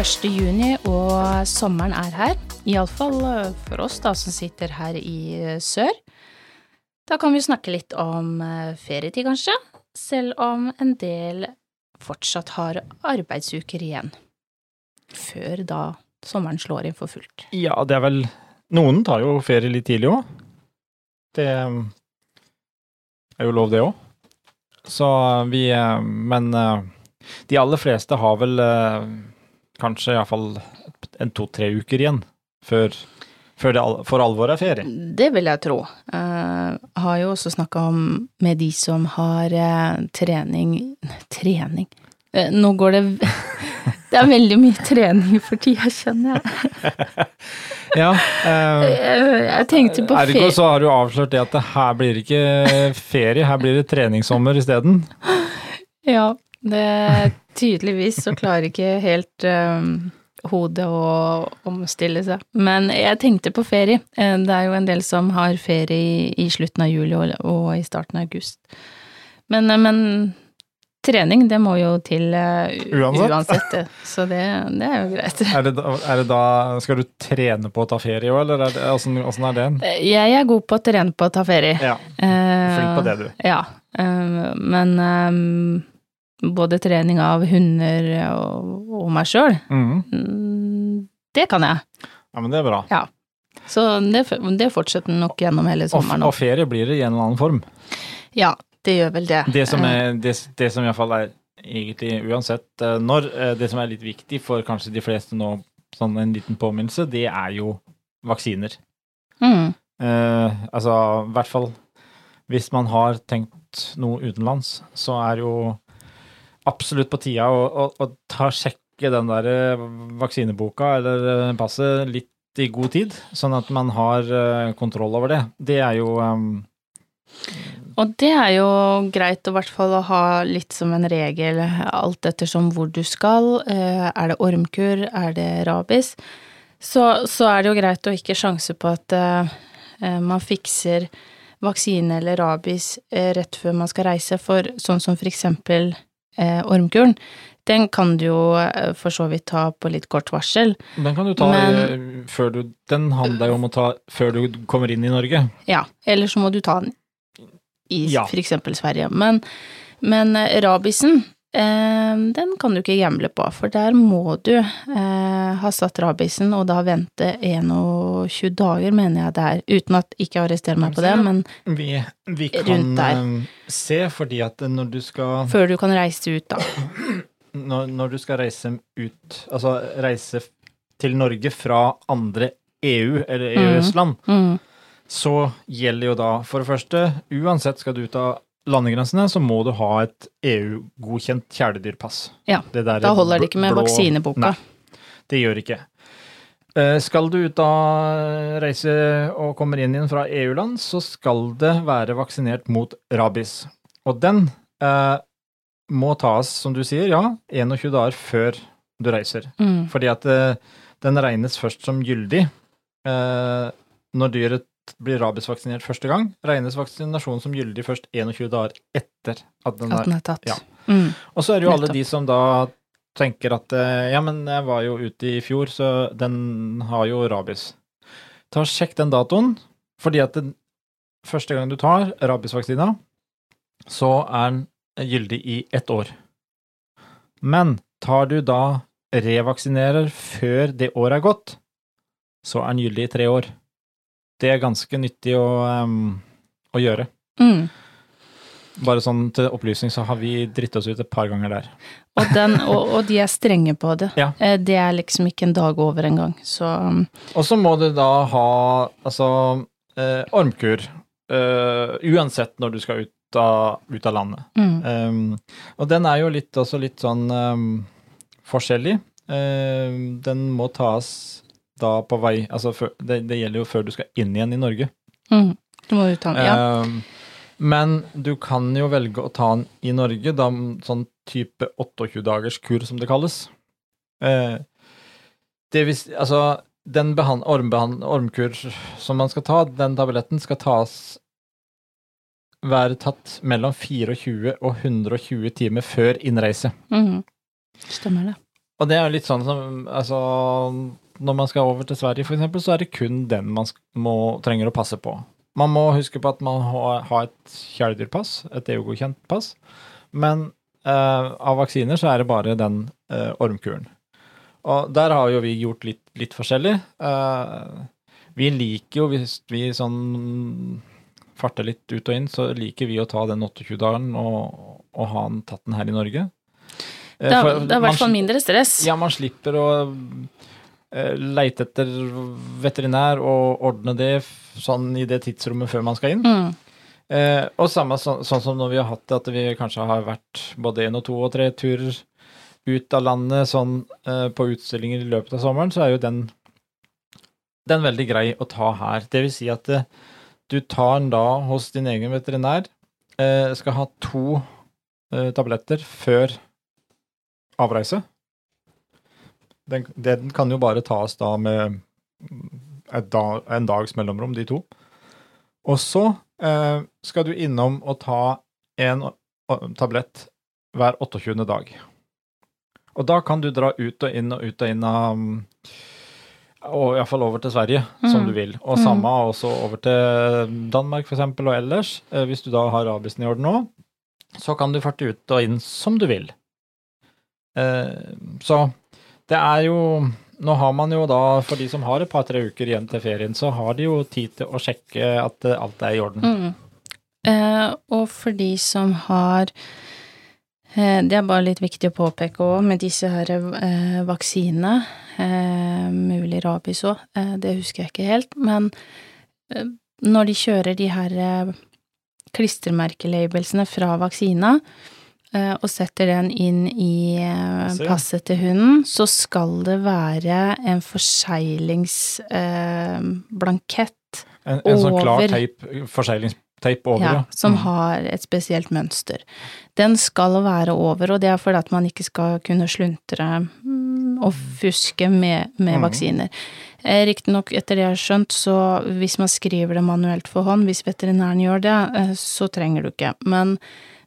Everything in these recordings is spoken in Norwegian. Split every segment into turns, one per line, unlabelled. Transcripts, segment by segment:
Det er 1. juni, og sommeren er her. Iallfall for oss da, som sitter her i eh, sør. Da kan vi snakke litt om eh, ferietid, kanskje, selv om en del fortsatt har arbeidsuker igjen. Før da sommeren slår inn for fullt.
Ja, det er vel Noen tar jo ferie litt tidlig òg. Det er jo lov, det òg. Så vi eh, Men eh, de aller fleste har vel eh, kanskje iallfall en to-tre uker igjen før, før det for alvor er ferie.
Det vil jeg tro. Jeg har jo også snakka om med de som har eh, trening Trening? Eh, nå går det Det er veldig mye trening for tida, kjenner jeg.
Ja, eh,
Jeg, tenkte på
Ergo
ferie
så har du avslørt det at det her blir ikke ferie, her blir det treningssommer isteden.
Ja, det tydeligvis så klarer ikke helt um, hodet å omstille seg. Men jeg tenkte på ferie. Eh, Det er jo en del som har ferie i, slutten av juli og, og i starten av august. Men, eh, men trening, det må jo til uh,
Uansett.
uansett. Så det, det er jo greit.
Er det, da, er det da Skal du trene på å ta ferie òg, eller er det, åssen, åssen er det?
Jeg er god på å trene på å ta ferie.
Ja, flink på det, du.
Ja, Uh, men eh, både trening av hunder og, og meg sjøl,
Mm.
det kan jeg.
Ja, men det er bra.
Så det, det fortsetter nok gjennom hele sommeren.
og ferie blir det i en eller annen form.
Ja, det gjør vel det.
Det som,
Eh,
er, det, det som iallfall er egentlig uansett eh, når, eh, det som er litt viktig for kanskje de fleste nå, sånn en liten påminnelse, det er jo vaksiner.
Mm,
Eh, altså, i hvert fall hvis man har tenkt noe utenlands, så er jo absolutt på tida å, å, å ta sjekke den der eh, vaksineboka eller eh, passet litt i god tid, sånn at man har eh, kontroll over det. Det er jo um
Og det er jo greit å fall å ha litt som en regel, alt ettersom hvor du skal. Er det ormkur, er det rabies? Så, så er det jo greit å ikke sjanse på at eh, man fikser vaksine eller rabies rett før man skal reise, for sånn som for eksempel eh, ormkuren, den kan du jo eh, for så vidt ta på litt kort varsel.
Den kan du ta
Men-
eh, før du Den handler jo om å ta før du kommer inn i Norge.
Ja, eller så må du ta den i
Ja.
eksempel Sverige. Men, men eh, rabiesen, eh, den kan du ikke gamble på, for der må du eh, ha satt rabisen og da vente 21 dager, mener jeg det er, uten at ikke arrester meg på det, men
Vi, vi kan
Rundt der.
eh, se, fordi at når du skal
før du kan reise ut, da.
når, når du skal reise ut Altså reise til Norge fra andre EU- eller. EØS-land,
Mm.
så gjelder jo da for det første Uansett skal du ut av landegrensene, så må du ha et EU-godkjent kjæledyrpass.
Ja, Da holder det ikke med
blå-
vaksineboka.
Nei, det gjør ikke. Eh, Skal du ut av reise og kommer inn igjen fra EU-land, så skal det være vaksinert mot rabies. Og den eh, må tas, som du sier, ja, 21 dager før du reiser.
Mm.
Fordi at eh, den regnes først som gyldig eh, når dyret blir rabiesvaksinert første gang. Regnes vaksinasjonen som gyldig først 21 dager etter at den
At den er tatt.
ja.
Mm.
og så er det jo alle de som da tenker at eh, ja, men jeg var jo ute i fjor, så den har jo rabies. Ta og Sjekk den datoen, fordi at den første gang du tar rabiesvaksina, så er den gyldig i ett år. Men tar du da revaksinerer før det året er gått, så er den gyldig i tre år. Det er ganske nyttig å, um, å gjøre.
Mm.
Bare sånn til opplysning så har vi dritt oss ut et par ganger der.
Og, den, og, og de er strenge på det.
Ja.
Eh, Det er liksom ikke en dag over engang, så um,
Og så må du da ha altså eh, ormkur eh, uansett når du skal ut av, ut av landet.
mm.
Um, og den er jo litt, også litt sånn um, forskjellig. Um, den må tas da på vei Altså for, det, det gjelder jo før du skal inn igjen i Norge.
Mm. Du må jo ta den. Ja.
Um, men du kan jo velge å ta den i Norge, da sånn type 28-dagers kur, som det kalles. Eh, det vis, Altså, den ormkur som man skal ta, den tabletten skal tas være tatt mellom 24 og 120 timer før innreise.
Mm. Stemmer det.
og det er jo litt sånn som Altså, når man skal over til Sverige, eksempel, så er det kun den man må, trenger å passe på. Man må huske på at man har, et kjæledyrpass, et EU-godkjent pass, men eh, av vaksiner så er det bare den eh, ormkuren. Og der har jo vi gjort litt, litt forskjellig. Eh, vi liker jo, hvis vi sånn farter litt ut og inn, så liker vi å ta den 28-dagen og, og ha den tatt den her i Norge. Eh,
Det er,
for
det er i hvert fall mindre stress.
ja, man slipper å leite etter veterinær og ordne det sånn i det tidsrommet før man skal inn.
Mm.
Eh, og samme så, sånn som når vi har hatt det, at vi kanskje har vært både én og to og tre turer ut av landet sånn eh, på utstillinger i løpet av sommeren, så er jo den, den veldig grei å ta her. Det vil si at eh, du tar den da hos din egen veterinær, eh, skal ha to eh, tabletter før avreise. Den, den kan jo bare tas da med et da, en dags mellomrom, de to. Og så eh, skal du innom og ta en tablett hver 28. dag. Og da kan du dra ut og inn og ut og inn av mm, og iallfall over til Sverige, som
Mm.
du vil. Og
Mm.
samme også over til Danmark eksempel, og ellers. Eh, hvis du da har rabisen i orden nå, så kan du farte ut og inn som du vil. Eh, så det er jo Nå har man jo da, for de som har et par-tre uker igjen til ferien, så har de jo tid til å sjekke at eh, alt er i orden.
Mm. Eh, og for de som har eh, Det er bare litt viktig å påpeke òg med disse her eh, vaksinene, eh, mulig rabies òg, eh, det husker jeg ikke helt, men når de kjører de her klistremerkelabelsene fra vaksina, og setter den inn i eh, passet til hunden, så skal det være en forseglingsblankett
En, en sånn klar teip, forseglingsteip over,
ja,
ja.
som
Mm.
har et spesielt mønster. Den skal være over, og det er fordi at man ikke skal kunne sluntre mm, og fuske med, med
Mm.
vaksiner. Eh, Riktignok, etter det jeg har skjønt, så hvis man skriver det manuelt for hånd, hvis veterinæren gjør det, eh, så trenger du ikke. Men,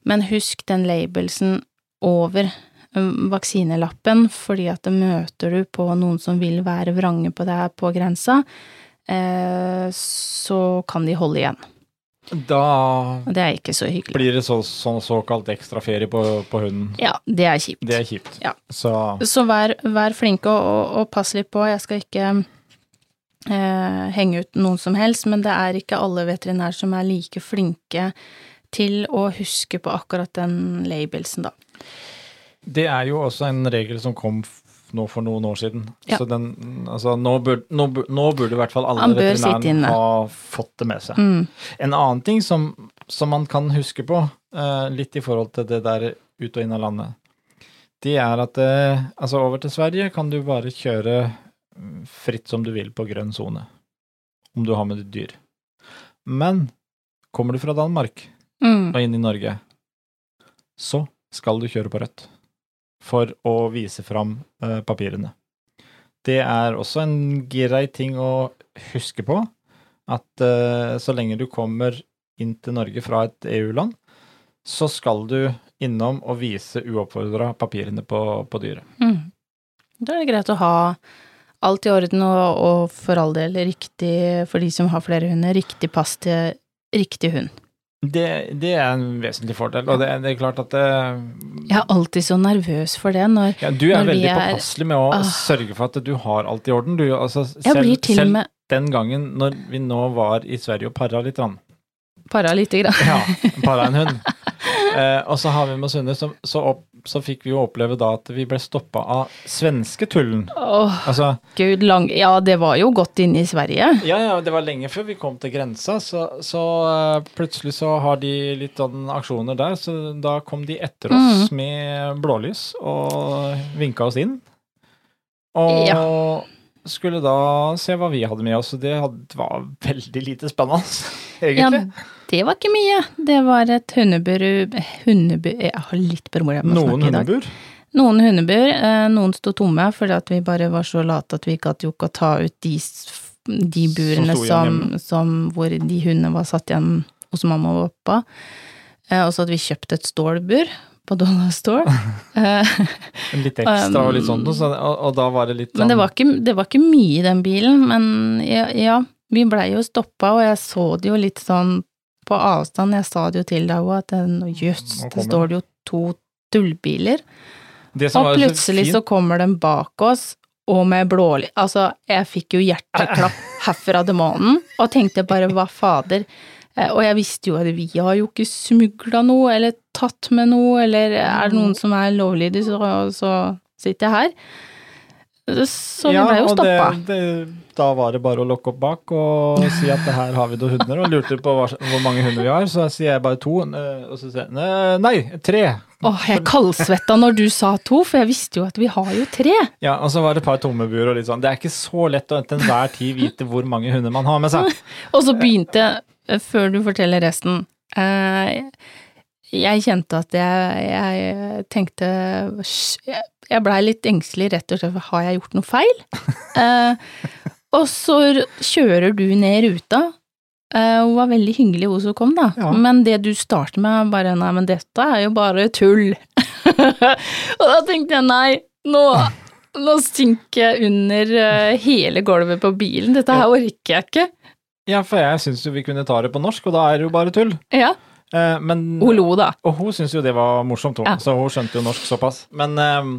men husk den labelsen over mm, vaksinelappen, fordi at det møter du på noen som vil være vrange på deg på grensa, eh, så kan de holde igjen.
Da
det er ikke så hyggelig.
blir det så, sånn såkalt ekstra ferie på, på hunden.
Ja, det er kjipt.
Det er kjipt.
Ja.
Så
Så vær, vær flinke og, og, og pass litt på. Jeg skal ikke eh, henge ut noen som helst, men det er ikke alle veterinærer som er like flinke til å huske på akkurat den labelsen, da.
det er jo også en regel som kom nå for noen år siden.
Ja.
Så den, altså, nå, bur, nå, nå burde i hvert fall alle veterinærene ha fått det med seg.
Mm.
En annen ting som, som man kan huske på, uh, litt i forhold til det der ut og inn av landet, det er at uh, altså over til Sverige kan du bare kjøre mm, fritt som du vil på grønn sone, om du har med ditt dyr. Men kommer du fra Danmark
Mm.
og inn i Norge, så skal du kjøre på rødt for å vise fram uh, papirene. Det er også en grei ting å huske på, at uh, så lenge du kommer inn til Norge fra et EU-land, så skal du innom og vise uoppfordra papirene på, på dyret.
Mm. Da er det greit å ha alt i orden, og, og for all del riktig, for de som har flere hunder, riktig pass til riktig hund.
Det, det er en vesentlig fordel, og det, det er klart at det,
Jeg er alltid så nervøs for det når
ja, Du er
Når vi
veldig
er-
påpasselig med å
Ah.
sørge for at du har alt i orden. Du, altså,
selv, blir til
selv
med
den gangen når vi nå var i Sverige og para litt, grann.
para lite grann.
ja, para en hund, eh, og så har vi med oss hunder, så, så, opp, så fikk vi jo oppleve da at vi ble stoppa av svensketullen.
Åh,
Altså,
gud lang Ja, det var jo godt inne i Sverige.
ja, ja, det var lenge før vi kom til grensa, så, så uh, plutselig så har de litt sånn aksjoner der, så da kom de etter oss med blålys og vinka oss inn. Og skulle da se hva vi hadde med oss, og det var veldig lite spennende, egentlig.
Ja, det var ikke mye. Det var et hundebur Hundebur Jeg har litt problemer med å
Noen
snakke i dag.
hundebur.
Noen hundebur. eh, Noen sto tomme fordi at vi bare var så late at vi ikke hadde å ta ut de, de burene som, som hvor de hundene var satt igjen hos mamma og pappa. Eh, Og så hadde vi kjøpt et stålbur på Dollar Store. Eh,
Litt ekstra og litt sånt, og, og da var det litt sånn
men det var, ikke, det var ikke mye i den bilen, men ja, ja vi blei jo stoppa, og jeg så det jo litt sånn på avstand, jeg sa det jo til deg òg, at det- jøss, det står det jo to tullbiler.
det som
Og
var så
plutselig
fint-
så kommer den bak oss, og med blålys Altså, jeg fikk jo hjerteklapp herfra til månen, og tenkte bare hva fader. Eh, Og jeg visste jo at vi har jo ikke smugla noe, eller tatt med noe, eller er det noen som er lovlydig, så, så sitter jeg her. Så vi ble jo stoppa.
Da var det bare å lokke opp bak og si at det her har vi noen hunder, og lurte på hva, hvor mange hunder vi har. Så sier jeg bare to, eh, og så sier jeg nei, tre.
Åh, jeg kaldsvetta når du sa to, for jeg visste jo at vi har jo tre.
Ja, og så var det et par tomme bur og litt sånn. Det er ikke så lett å til enhver tid vite hvor mange hunder man har med seg.
Og så begynte, eh, før du forteller resten eh, Jeg kjente at jeg, jeg tenkte Jeg, blei litt engstelig, rett og slett, for har jeg gjort noe feil? Eh, og så kjører du ned ruta. Eh, hun var veldig hyggelig, hun som kom, da.
Ja.
Men det du starter med, bare nei, men dette er jo bare tull. og da tenkte jeg nei, nå, nå synker jeg under eh, hele gulvet på bilen. Dette her orker jeg ikke.
Ja, for jeg syns jo vi kunne ta det på norsk, og da er det jo bare tull.
Ja,
Eh, men
hun lo, da.
Og hun syntes jo det var morsomt, hun.
Ja.
Så hun skjønte jo norsk såpass. Men eh,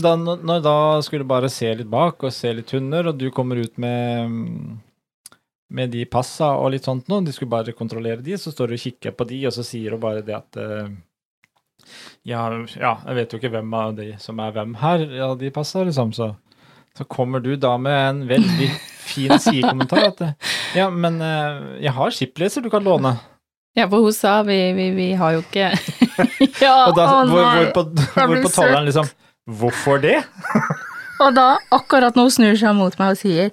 da, når da skulle bare se litt bak og se litt hunder, og du kommer ut med med de passa og litt sånt nå, de skulle bare kontrollere de, så står du og kikker på de, og så sier hun bare det at eh, ja, ja, jeg vet jo ikke hvem av de som er hvem her, ja, de passa, liksom, så så kommer du da med en veldig fin sidekommentar at ja, men eh, jeg har skipleser du kan låne.
Ja, for hun sa vi, vi, vi har jo ikke Ja,
Og da,
å
hvor,
nei.
hvorpå, hvorpå taleren liksom Hvorfor det?
Og da, akkurat når hun snur seg mot meg og sier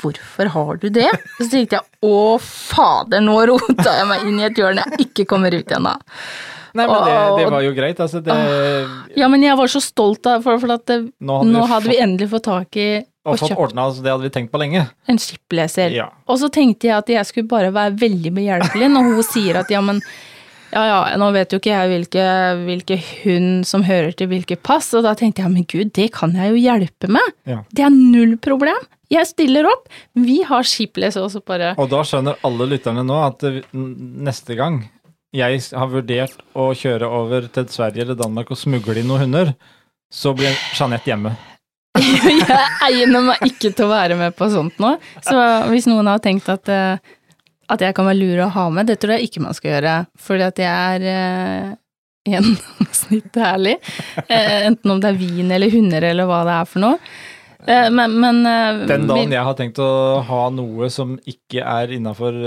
Hvorfor har du det? Så tenkte jeg å fader, nå rota jeg meg inn i et hjørne jeg ikke kommer ut igjen av.
Nei, men det, det var jo greit. Altså, det
Ja, men jeg var så stolt av for, for at det,
Nå hadde
nå
vi
hadde vi endelig fått tak i
og
og
fått ordna, altså, det hadde vi tenkt på lenge.
en skipleser.
Ja.
Og så tenkte jeg at jeg skulle bare være veldig behjelpelig når hun sier at ja, men ja ja, nå vet jo ikke jeg hvilke, hvilke hund som hører til hvilke pass, og da tenkte jeg men gud, det kan jeg jo hjelpe med.
Ja.
Det er null problem. Jeg stiller opp. Vi har skipleser også bare
Og da skjønner alle lytterne nå at neste gang jeg har vurdert å kjøre over til Sverige eller Danmark og smugle inn noen hunder, så blir Jeanette hjemme.
Jeg egner meg ikke til å være med på sånt nå. Så hvis noen har tenkt at, eh, at jeg kan være lur å ha med, det tror jeg ikke man skal gjøre. Fordi at jeg er eh, gjennomsnittlig ærlig. Eh, enten om det er vin eller hunder eller hva det er for noe. Eh, men, men
Den dagen jeg har tenkt å ha noe som ikke er innafor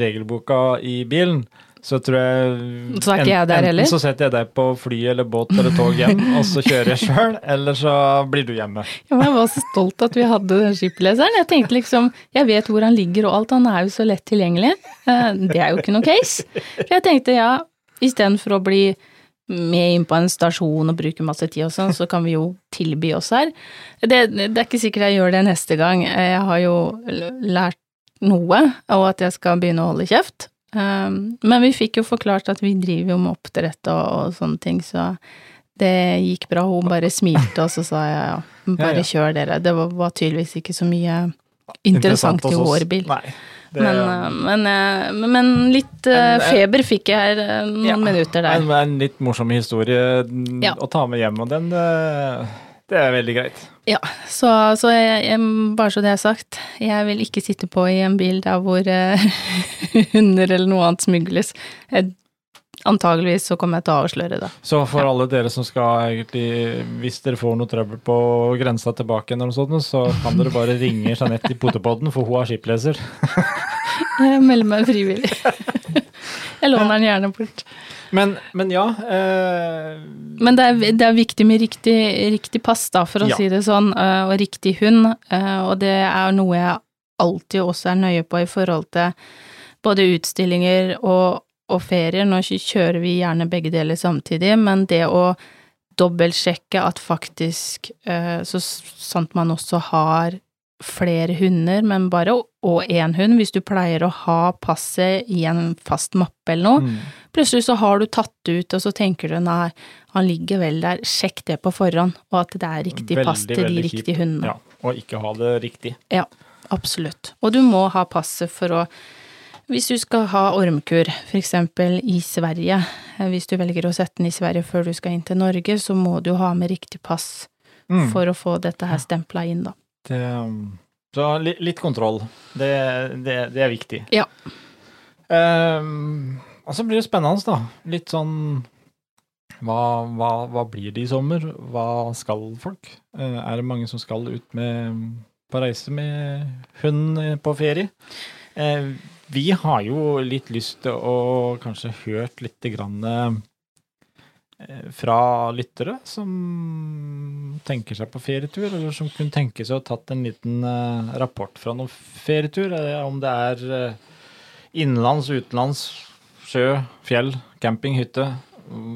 regelboka i bilen, så tror jeg
Så ikke jeg?
Enten så setter jeg deg på fly eller båt eller tog hjem, og så kjører jeg sjøl, eller så blir du hjemme.
Ja, jeg var så stolt at vi hadde den skipleseren. Jeg tenkte liksom, jeg vet hvor han ligger og alt, han er jo så lett tilgjengelig. Eh, Det er jo ikke noe case. Jeg tenkte ja, istedenfor å bli med inn på en stasjon og bruke masse tid og sånn, så kan vi jo tilby oss her. Det, det er ikke sikkert jeg gjør det neste gang. Jeg har jo lært noe, og at jeg skal begynne å holde kjeft. Um, Men vi fikk jo forklart at vi driver jo med oppdrett og, og sånne ting, så det gikk bra. Hun bare smilte, og så sa jeg ja, bare
Ja, ja.
kjør dere. Det var, var tydeligvis ikke så mye interessant i vår bil.
Nei. Det,
Men, uh, men, uh, men litt uh,
En-
feber fikk jeg her uh, noen
Ja,
minutter der.
En, en litt morsom historie mm, å ta med hjem, og den eh, Det er veldig greit.
Ja, så, så jeg, jeg, bare så det er sagt, jeg vil ikke sitte på i en bil der hvor uh, hunder eller noe annet smugles. Jeg, antageligvis så kommer jeg til å avsløre det.
Så for
Ja.
alle dere som skal egentlig Hvis dere får noe trøbbel på grensa tilbake, eller noe sånt, så kan dere bare ringe Jeanette i potepodden, for hun har skipleser.
Jeg melder meg frivillig. Jeg låner den gjerne bort.
Men, men ja eh,
Men det er, det er viktig med riktig, riktig pass, da, for å
Ja.
si det sånn, eh, og riktig hund. eh, Og det er noe jeg alltid også er nøye på i forhold til både utstillinger og, og ferier. Nå kjører vi gjerne begge deler samtidig, men det å dobbeltsjekke at faktisk, eh, så sant man også har flere hunder, men bare og én hund, hvis du pleier å ha passet i en fast mappe eller noe,
Mm.
plutselig så har du tatt det ut, og så tenker du nei, han ligger vel der, sjekk det på forhånd, og at det er riktig pass til de riktige
kjipt.
hundene.
Ja, og ikke ha det riktig.
Ja, absolutt. Og du må ha passet for å Hvis du skal ha ormkur, eksempel i Sverige, eh, hvis du velger å sette den i Sverige før du skal inn til Norge, så må du ha med riktig pass
Mm.
for å få dette her stempla inn, da.
Det, så litt kontroll. Det, det, det er viktig.
Ja.
Um, og så blir det spennende, da. Litt sånn hva, hva, hva blir det i sommer? Hva skal folk? Eh, er det mange som skal ut med, på reise med hund eh, på ferie? Eh, vi har jo litt lyst til å kanskje hørt litt grann eh, fra lyttere som tenker seg på ferietur, eller som kunne tenke seg å tatt en liten eh, rapport fra noen ferietur, eh, om det er eh, innenlands, utenlands, sjø, fjell, camping, hytte,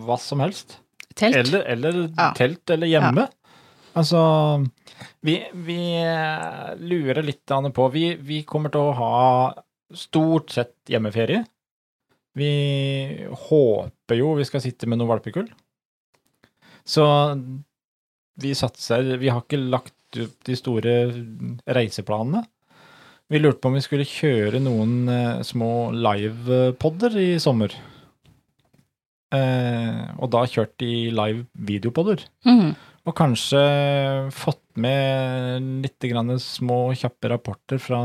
hva som helst.
Telt.
Eller, eller
Ja.
telt eller hjemme. Altså, vi, vi eh, lurer litt på vi, vi kommer til å ha stort sett hjemmeferie. Vi håper jo vi skal sitte med noe valpekull. Så vi satser Vi har ikke lagt ut de store reiseplanene. Vi lurte på om vi skulle kjøre noen eh, små livepodder i sommer. Eh, og da kjørt i live videopodder.
Mhm.
Og kanskje fått med litt grann små, kjappe rapporter fra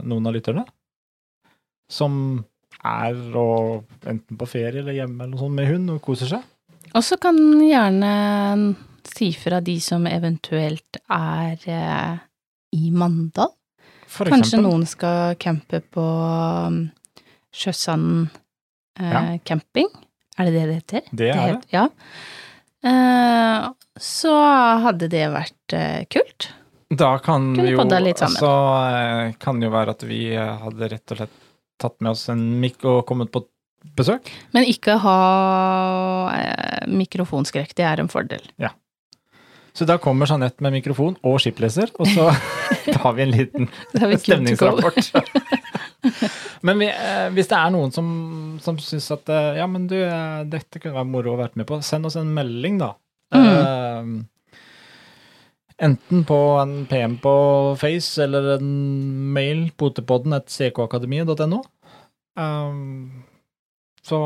noen av lytterne. Som er og, enten på ferie eller hjemme eller noe sånt med hund og koser seg.
Og så kan gjerne si fra de som eventuelt er eh, i Mandal.
For
Kanskje
eksempel.
noen skal campe på um, Sjøsanden eh,
Ja.
camping. Er det det det heter?
Det er det.
het- Ja. Eh, så hadde det vært eh, kult.
Da kan
Kunne
vi jo. Så altså, kan det jo være at vi eh, hadde rett og slett tatt med oss en mikk og kommet på besøk.
Men ikke ha eh, mikrofonskrekk, det er en fordel. Ja.
Så da kommer Jeanette med mikrofon og skipleser, og så tar vi en liten
vi
stemningsrapport. men vi, eh, hvis det er noen som, som syns at eh, ja, men du, dette kunne være moro å være med på, send oss en melding, da.
Mm.
Enten på en PM på Face eller en mail potepodden at ckakademiet.no. Um, så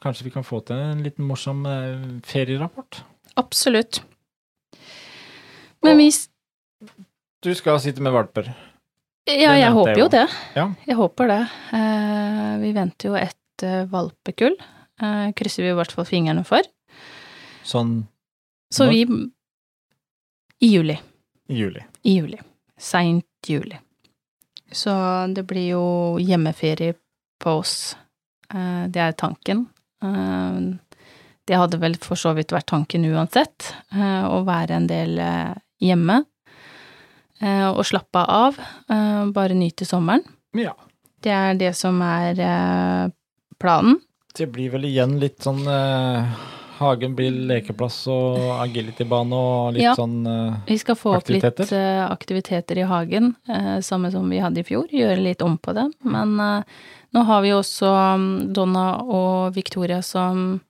kanskje vi kan få til en liten morsom eh, ferierapport.
Absolutt. Men vi
Du skal sitte med valper.
Ja, jeg håper jo
jo.
det.
Ja.
Jeg håper det. Uh, vi venter jo et uh, valpekull. Uh, krysser vi i hvert fall fingrene for.
Sånn
Så
Når?
vi I juli.
i juli.
I juli. Seint juli. Så det blir jo hjemmeferie på oss. Eh, det er tanken. Eh, det hadde vel for så vidt vært tanken uansett, eh, å være en del hjemme. Og slappe av. Bare nyte sommeren.
Ja.
Det er det som er planen.
Det blir vel igjen litt sånn Hagen blir lekeplass og agility-bane og litt
Ja.
sånn eh,
Vi skal få opp litt
Aktiviteter?
eh, aktiviteter i hagen, uh, samme som vi hadde i fjor. Gjøre litt om på det. Men eh, nå har vi også mm, Donna og Victoria som,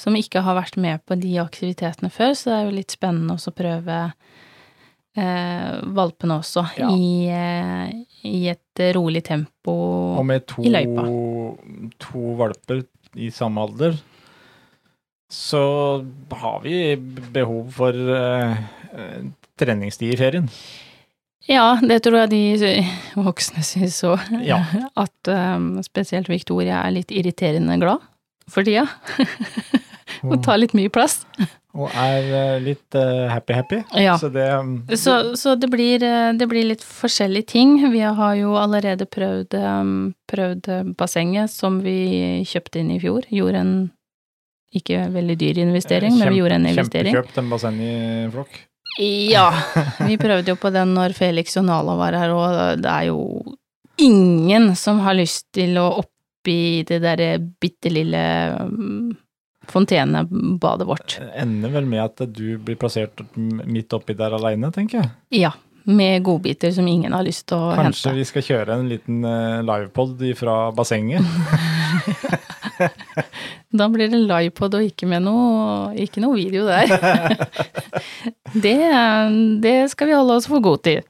som ikke har vært med på de aktivitetene før, så det er jo litt spennende også å prøve valpene også
Ja.
i, i et rolig tempo. i løypa.
Og med to, to valper i samme alder, så har vi behov for eh, eh, treningstid i ferien.
Ja, det tror jeg de voksne syns òg.
Ja.
At um, spesielt Victoria er litt irriterende glad for tida. Og, tar litt mye plass.
og er eh, litt happy-happy.
Ja.
Så det mm,
Så, så det, blir, eh, det blir litt forskjellige ting. Vi har jo allerede prøvd, um, prøvd bassenget som vi kjøpte inn i fjor. Gjorde en ikke veldig dyr investering, men vi gjorde en investering.
Kjempekjøpt en basseng i flokk.
Ja, vi prøvde jo på den når Felix og Nala var her, og det er jo ingen som har lyst til å oppi det derre bitte lille mm, fontenebadet vårt.
Ender vel med at du blir plassert midt oppi der aleine, tenker jeg.
Ja, med godbiter som ingen har lyst til å
Kanskje
hente.
vi skal kjøre en liten uh, livepod fra bassenget?
Da blir det livepod og ikke med noe, ikke noe video der. det, det skal vi holde oss for god til.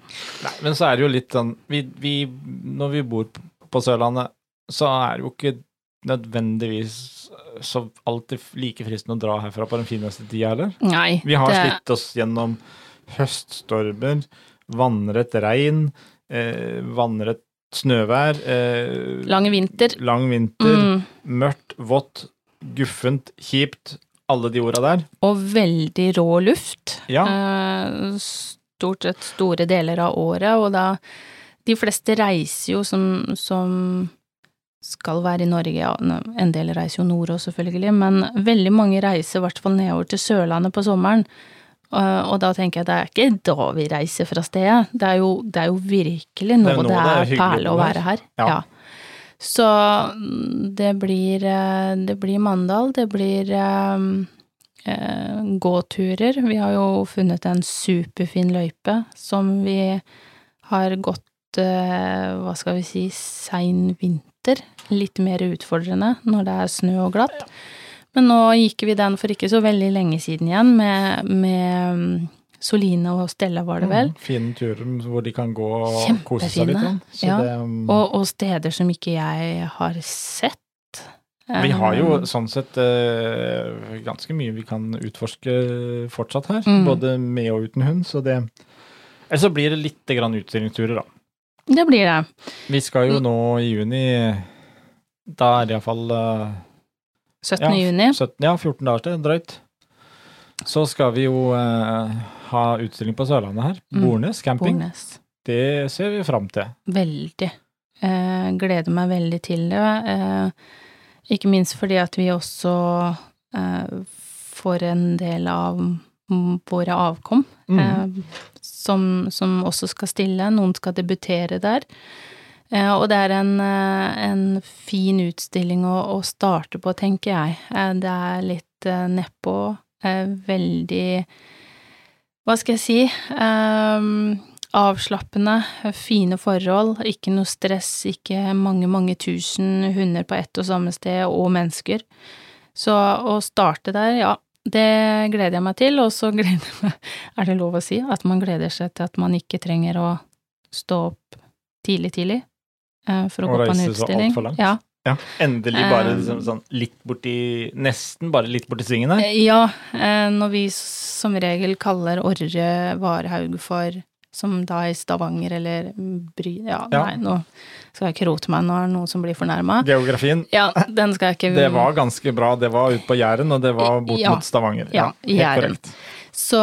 Nei, men så er det jo litt sånn vi, vi, Når vi bor på Sørlandet, så er det jo ikke nødvendigvis så alltid like fristende å dra herfra på den fineste tida heller.
Nei.
Vi har
det,
slitt oss gjennom høststormer, vannrett regn, eh, vannrett snøvær, eh,
Lang vinter.
lang vinter,
Mm,
mørkt, vått, guffent, kjipt. Alle de orda der.
og veldig rå luft.
Ja.
Eh, stort sett store deler av året, og da De fleste reiser jo som, som skal være i Norge, en del reiser jo nord òg, selvfølgelig, men veldig mange reiser i hvert fall nedover til Sørlandet på sommeren. Uh, og da tenker jeg det er ikke da vi reiser fra stedet, det er jo, det er jo virkelig nå
Det er
det er,
det er
perle
å være.
her.
Ja.
Ja. Så mm, det blir, eh, det blir Mandal, det blir um, uh, gåturer. Vi har jo funnet en superfin løype som vi har gått, uh, hva skal vi si, sein vinter. Litt mer utfordrende når det er snø og glatt. Men nå gikk vi den for ikke så veldig lenge siden igjen, med, med mm, Soline og Stella, var det vel.
Mm, fine turer hvor de kan gå og kose seg litt.
Ja.
det, um,
Og, og steder som ikke jeg har sett.
Vi har jo
Eh,
sånn sett eh, ganske mye vi kan utforske fortsatt her,
Mm.
både med og uten hund, så det Eller så blir det litt grann utstillingsturer, da.
Det blir det.
Vi skal jo
Mm.
nå i juni Da er det iallfall uh,
17.
Ja,
juni.
17, ja, 14 dager til, drøyt. Så skal vi jo eh, ha utstilling på Sørlandet her.
Mm.
Bornes camping.
Bornes.
Det ser vi fram til.
Veldig. Eh, gleder meg veldig til det. Eh, ikke minst fordi at vi også eh, får en del av våre avkom
Mm.
eh, som, som også skal stille. Noen skal debutere der. Eh, og det er en, eh, en fin utstilling å, å starte på, tenker jeg. Eh, det er litt nedpå. Veldig Hva skal jeg si? Um, avslappende, fine forhold, ikke noe stress, ikke mange, mange tusen hunder på ett og samme sted, og mennesker. Så å starte der, ja, det gleder jeg meg til, og så gleder jeg meg, er det lov å si, at man gleder seg til at man ikke trenger å stå opp tidlig, tidlig for å
Og
gå på en
reise så
utstilling.
langt.
Ja,
Ja, endelig bare
Um,
liksom, sånn litt borti Nesten bare litt borti svingen her.
Eh, Ja, eh, når vi som regel kaller Orre Varhaug for som da i Stavanger eller Bry... Ja,
Ja.
nei, nå skal jeg ikke rote meg, nå er det noen som blir fornærma.
Geografien,
Ja, den skal jeg ikke
det var ganske bra. Det var ute på Jæren, og det var bort
Ja.
mot Stavanger.
Ja,
helt
Jæren.
korrekt.
Så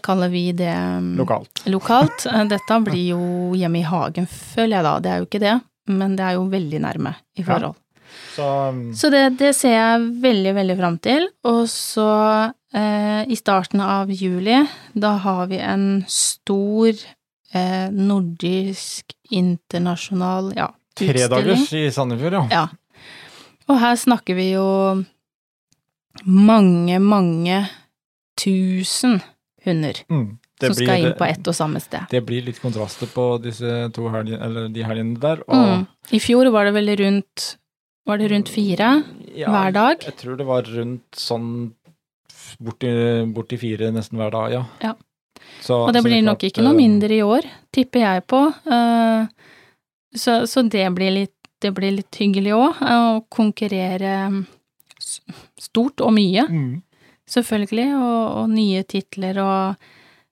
kaller vi det mm,
Lokalt.
lokalt. Eh, Dette blir jo hjemme i hagen, føler jeg da. Det er jo ikke det, men det er jo veldig nærme i
Ja.
forhold.
Så um,
Så det, det ser jeg veldig, veldig fram til. Og så eh, i starten av juli, da har vi en stor eh, nordisk internasjonal ja, utstilling.
Tredagers i Sandefjord, ja.
Ja. Og her snakker vi jo mange, mange tusen hunder
Mm. Det
som skal inn på ett og samme sted.
Det blir litt kontraster på disse to helgene, eller de helgene der. Og
Mm. I fjor var det vel rundt Var det rundt fire
ja,
hver dag?
Jeg tror det var rundt sånn borti, borti fire nesten hver dag, ja.
Ja.
Så,
Og det
blir det
blir nok
klart,
ikke noe
eh,
mindre i år, tipper jeg på. Eh, Så, så det blir litt, det blir litt hyggelig òg, å konkurrere stort og mye,
Mm.
selvfølgelig, og, og nye titler og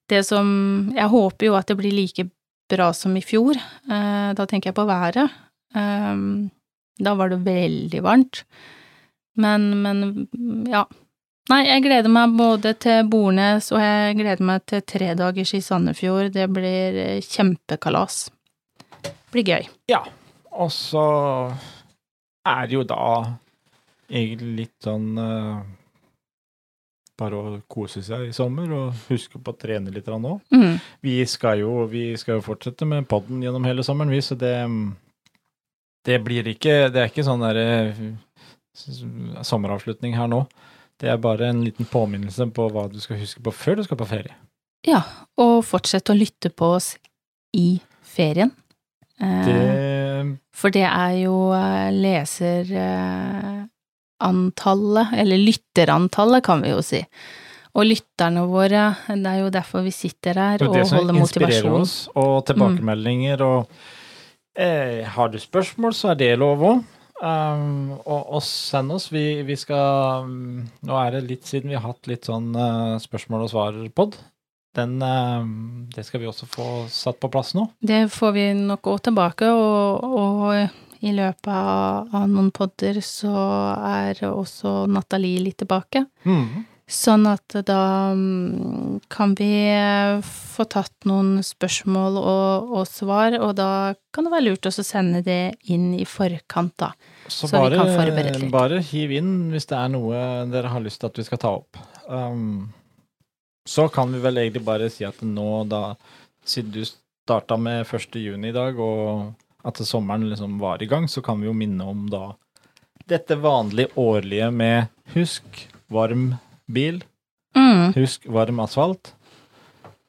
det som Jeg håper jo at det blir like bra som i fjor. Eh, Da tenker jeg på været. Eh, Da var det veldig varmt. Men, men, ja. Nei, jeg gleder meg både til Bornes, og jeg gleder meg til tredagers i Sandefjord. Det blir kjempekalas. kjempekalas. Blir gøy.
Ja. Og så er det jo da egentlig litt sånn eh, Bare å kose seg i sommer og huske på å trene litt nå.
Mm.
Vi skal jo, vi skal jo fortsette med podden gjennom hele sommeren, vi, så det Det blir ikke Det er ikke sånn derre eh, sommeravslutning her nå. Det er bare en liten påminnelse på hva du skal huske på før du skal på ferie.
Ja, og fortsett å lytte på oss i ferien. Eh,
Det
For det er jo eh, leserantallet, eller lytterantallet kan vi jo si. Og lytterne våre, det er jo derfor vi sitter her
Det er
motivasjon.
det som inspirerer oss, og tilbakemeldinger, og eh, har du spørsmål, så er det lov òg. Um, og, og send oss. Vi, vi skal um, Nå er det litt siden vi har hatt litt sånn uh, spørsmål og svar-pod. Den eh, Det skal vi også få satt på plass nå.
Det får vi nok òg tilbake, og, og i løpet av, av noen podder så er også Nathalie litt tilbake. Sånn at da mm, kan vi eh, få tatt noen spørsmål og, og svar, og da kan det være lurt også å sende det inn i forkant, da.
Så,
Så vi
bare,
kan forberede litt.
bare hiv inn hvis det er noe dere har lyst til at vi skal ta opp. Um, så kan vi vel egentlig bare si at nå, da, siden du starta med 1. juni i dag, og at sommeren liksom var i gang, så kan vi jo minne om da dette vanlige årlige med husk varm bil,
Mm.
husk varm asfalt.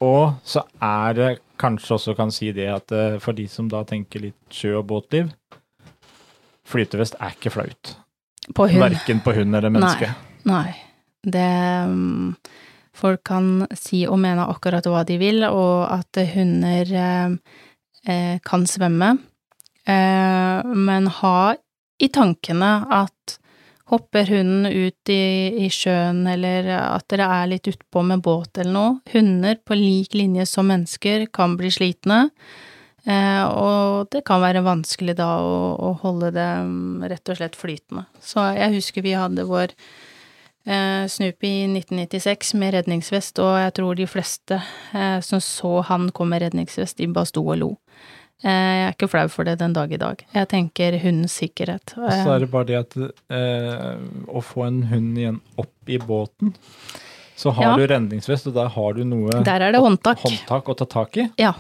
Og så er det kanskje også kan si det at eh, for de som da tenker litt sjø- og båtliv, flytevest er ikke flaut.
På hund.
Verken på hund eller menneske.
Nei. Det mm, Folk kan si og mene akkurat hva de vil, og at hunder eh, eh, kan svømme, men ha i tankene at hopper hunden ut i, i sjøen, eller at dere er litt utpå med båt eller noe, hunder på lik linje som mennesker kan bli slitne, eh, og det kan være vanskelig da å, å holde det rett og slett flytende. Så jeg husker vi hadde vår eh, Snoopy i 1996 med redningsvest, og jeg tror de fleste eh, som så han kom med redningsvest, de bare sto og lo. Eh, jeg er ikke flau for det den dag i dag. Jeg tenker hundens sikkerhet.
Og så er det bare det at eh, å få en hund igjen opp i båten, så har
Ja.
du redningsvest, og der har du noe
Der er det håndtak.
håndtak å ta tak i.
Ja.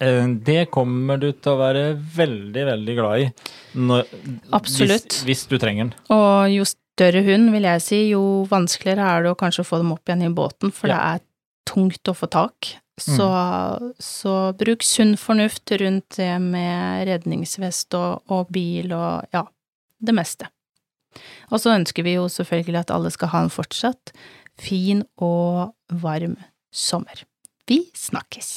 Eh, Det kommer du til å være veldig, veldig glad i. Når,
Absolutt.
Hvis, hvis du trenger den.
Og jo større hund, vil jeg si, jo vanskeligere er det å kanskje få dem opp igjen i båten, for
Ja.
det er tungt å få tak. Så, så bruk sunn fornuft rundt det med redningsvest og, og bil og ja, det meste. Og så ønsker vi jo selvfølgelig at alle skal ha en fortsatt fin og varm sommer. Vi snakkes!